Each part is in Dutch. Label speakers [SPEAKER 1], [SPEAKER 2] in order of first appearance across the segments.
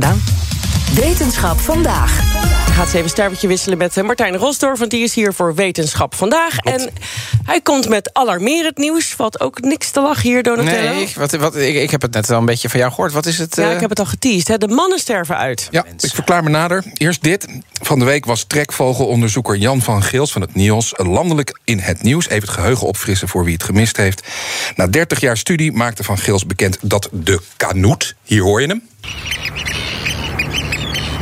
[SPEAKER 1] Gedaan.
[SPEAKER 2] Wetenschap vandaag.
[SPEAKER 1] Ik ga eens even sterretje wisselen met eh, Martijn Rosdorf, want die is hier voor Wetenschap vandaag. En hij komt met alarmerend nieuws. Valt ook niks te lachen hier, Donatello.
[SPEAKER 3] Nee, wat, wat, ik, ik heb het net al een beetje van jou gehoord. Wat is het?
[SPEAKER 1] Ja,
[SPEAKER 3] eh?
[SPEAKER 1] ik heb het al geteased. Hè. De mannen sterven uit.
[SPEAKER 4] Ja, ik verklaar me nader. Eerst dit. Van de week was trekvogelonderzoeker Jan van Geels van het NIOS... landelijk in het nieuws. Even het geheugen opfrissen voor wie het gemist heeft. Na 30 jaar studie maakte Van Geels bekend dat de kanoet... hier hoor je hem...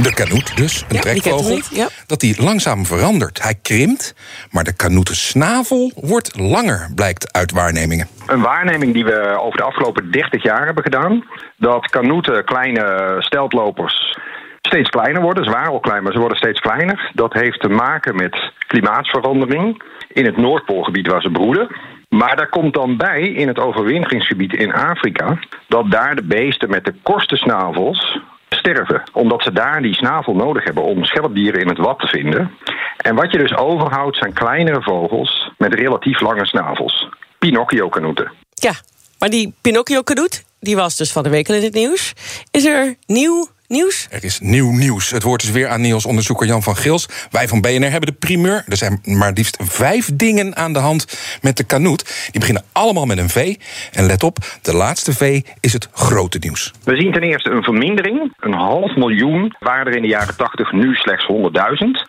[SPEAKER 4] De kanoet dus, een
[SPEAKER 1] Ja, die
[SPEAKER 4] trekvogel,
[SPEAKER 1] niet, ja.
[SPEAKER 4] dat die langzaam verandert. Hij krimpt, maar de kanoeten snavel wordt langer, blijkt uit waarnemingen.
[SPEAKER 5] Een waarneming die we over de afgelopen 30 jaar hebben gedaan. Dat kanoeten, kleine steltlopers, steeds kleiner worden. Ze waren al klein, maar ze worden steeds kleiner. Dat heeft te maken met klimaatverandering in het Noordpoolgebied waar ze broeden. Maar daar komt dan bij, in het overwinteringsgebied in Afrika, dat daar de beesten met de kortste snavels sterven. Omdat ze daar die snavel nodig hebben om schelpdieren in het wat te vinden. En wat je dus overhoudt zijn kleinere vogels met relatief lange snavels. Pinocchio-kanoeten.
[SPEAKER 1] Ja, maar die Pinocchio-kadoet, die was dus van de week in het nieuws. Is er nieuw nieuws?
[SPEAKER 4] Er is nieuw nieuws. Het woord is weer aan NIOS-onderzoeker Jan van Gils. Wij van BNR hebben de primeur. Er zijn maar liefst vijf dingen aan de hand met de kanoet. Die beginnen allemaal met een V. En let op, de laatste V is het grote nieuws.
[SPEAKER 5] We zien ten eerste een vermindering. Een half miljoen waren er in de jaren 80, nu slechts 100.000.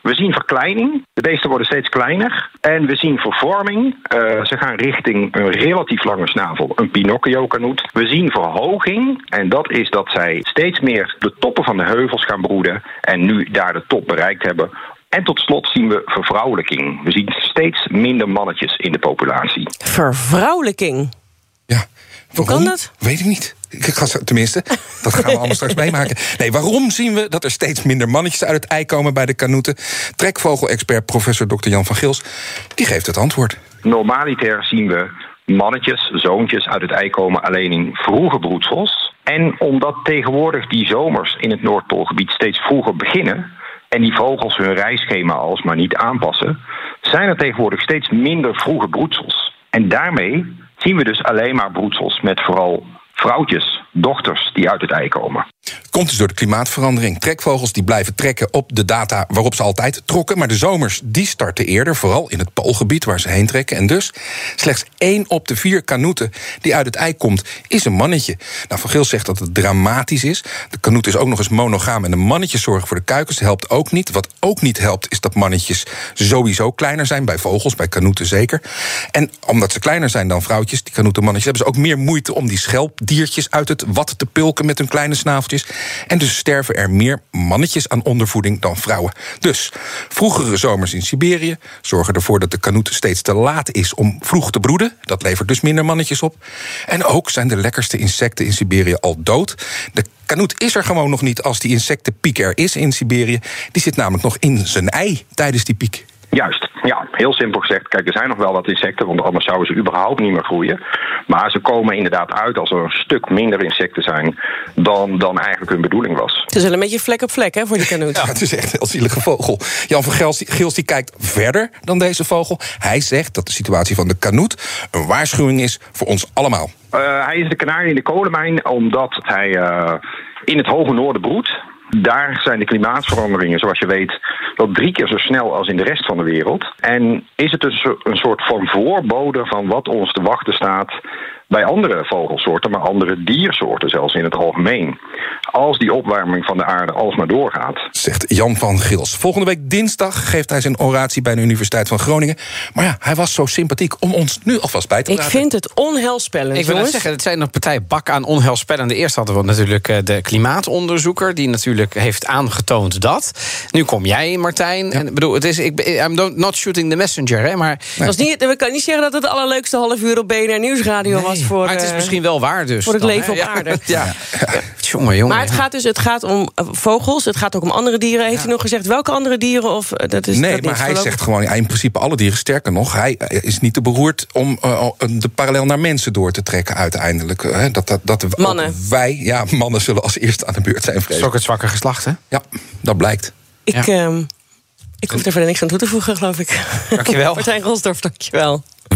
[SPEAKER 5] We zien verkleining. De beesten worden steeds kleiner. En we zien vervorming. Eh, ze gaan richting een relatief lange snavel, een Pinocchio-kanoet. We zien verhoging. En dat is dat zij steeds meer de toppen van de heuvels gaan broeden. En nu daar de top bereikt hebben. En tot slot zien we vervrouwelijking. We zien steeds minder mannetjes in de populatie.
[SPEAKER 1] Vervrouwelijking.
[SPEAKER 4] Ja.
[SPEAKER 1] Hoe kan dat?
[SPEAKER 4] Weet ik niet. Ik ga, tenminste, dat gaan we allemaal straks meemaken. Nee, waarom zien we dat er steeds minder mannetjes uit het ei komen bij de kanoeten? Trekvogelexpert professor Dr. Jan van Gils, die geeft het antwoord.
[SPEAKER 5] Normaliter zien we mannetjes, zoontjes uit het ei komen alleen in vroege broedsels. En omdat tegenwoordig die zomers in het Noordpoolgebied steeds vroeger beginnen en die vogels hun reisschema alsmaar niet aanpassen, zijn er tegenwoordig steeds minder vroege broedsels. En daarmee zien we dus alleen maar broedsels met vooral vrouwtjes, dochters die uit het ei komen.
[SPEAKER 4] Komt dus door de klimaatverandering. Trekvogels die blijven trekken op de data waarop ze altijd trokken. Maar de zomers die starten eerder, vooral in het poolgebied waar ze heen trekken. En dus slechts één op de vier kanoeten die uit het ei komt, is een mannetje. Nou, Van Gils zegt dat het dramatisch is. De kanoet is ook nog eens monogaam en de mannetjes zorgen voor de kuikens. Helpt ook niet. Wat ook niet helpt, is dat mannetjes sowieso kleiner zijn. Bij vogels, bij kanoeten zeker. En omdat ze kleiner zijn dan vrouwtjes, die kanoetenmannetjes, hebben ze ook meer moeite om die schelpdiertjes uit het wat te pulken met hun kleine snaveltjes. En dus sterven er meer mannetjes aan ondervoeding dan vrouwen. Dus vroegere zomers in Siberië zorgen ervoor dat de kanoet steeds te laat is om vroeg te broeden. Dat levert dus minder mannetjes op. En ook zijn de lekkerste insecten in Siberië al dood. De kanoet is er gewoon nog niet als die insectenpiek er is in Siberië. Die zit namelijk nog in zijn ei tijdens die piek.
[SPEAKER 5] Juist, ja, heel simpel gezegd. Kijk, er zijn nog wel wat insecten, want anders zouden ze überhaupt niet meer groeien. Maar ze komen inderdaad uit als er een stuk minder insecten zijn dan, dan eigenlijk hun bedoeling was.
[SPEAKER 1] Het is wel een beetje vlek op vlek hè, voor die kanoet.
[SPEAKER 4] Ja, het is echt een heel zielige vogel. Jan van Gils die kijkt verder dan deze vogel. Hij zegt dat de situatie van de kanoet een waarschuwing is voor ons allemaal.
[SPEAKER 5] Uh, hij is de kanarie in de kolenmijn omdat hij uh, in het hoge noorden broedt. Daar zijn de klimaatveranderingen, zoals je weet, wel drie keer zo snel als in de rest van de wereld. En is het dus een soort van voorbode van wat ons te wachten staat bij andere vogelsoorten, maar andere diersoorten zelfs in het algemeen. Als die opwarming van de aarde alsmaar doorgaat.
[SPEAKER 4] Zegt Jan van Gils. Volgende week dinsdag geeft hij zijn oratie bij de Universiteit van Groningen. Maar ja, hij was zo sympathiek om ons nu alvast bij te
[SPEAKER 1] Ik
[SPEAKER 4] praten.
[SPEAKER 1] vind het onheilspellend,
[SPEAKER 3] Ik wil zeggen, het zijn een partij bak aan onheilspellende. Eerst hadden we natuurlijk eh, de klimaatonderzoeker... die natuurlijk heeft aangetoond dat. Nu kom jij, Martijn. En, ik bedoel, het is, ik, I'm not- shooting the messenger, hè, maar...
[SPEAKER 1] Het was niet, we kunnen niet zeggen dat het de allerleukste half uur op BNR Nieuwsradio was was voor,
[SPEAKER 3] maar het is
[SPEAKER 1] eh,
[SPEAKER 3] misschien wel waar dus.
[SPEAKER 1] voor het
[SPEAKER 3] dan,
[SPEAKER 1] leven
[SPEAKER 3] hè?
[SPEAKER 1] op
[SPEAKER 3] Ja.
[SPEAKER 1] aarde.
[SPEAKER 3] Ja. Jongen, jongen.
[SPEAKER 1] Maar het gaat dus het gaat om eh, vogels, het gaat ook om andere dieren. Heeft u nog gezegd welke andere dieren? Of, eh, dat is
[SPEAKER 4] nee,
[SPEAKER 1] dat
[SPEAKER 4] maar hij
[SPEAKER 1] voorlopig?
[SPEAKER 4] zegt gewoon ja, in principe alle dieren. Sterker nog, hij is niet te beroerd om de parallel naar mensen door te trekken uiteindelijk. eh, dat, dat, dat
[SPEAKER 1] Mannen.
[SPEAKER 4] Wij, ja, mannen zullen als eerste aan de beurt zijn,
[SPEAKER 3] Het
[SPEAKER 4] vrees
[SPEAKER 3] is
[SPEAKER 4] ik.
[SPEAKER 3] ook het zwakke geslacht, hè?
[SPEAKER 4] Ja, dat blijkt.
[SPEAKER 1] Ik,
[SPEAKER 3] Ja.
[SPEAKER 1] ehm, ik hoef er verder niks aan toe te voegen, geloof ik.
[SPEAKER 3] Dankjewel.
[SPEAKER 1] Martijn Rosdorf, dankjewel.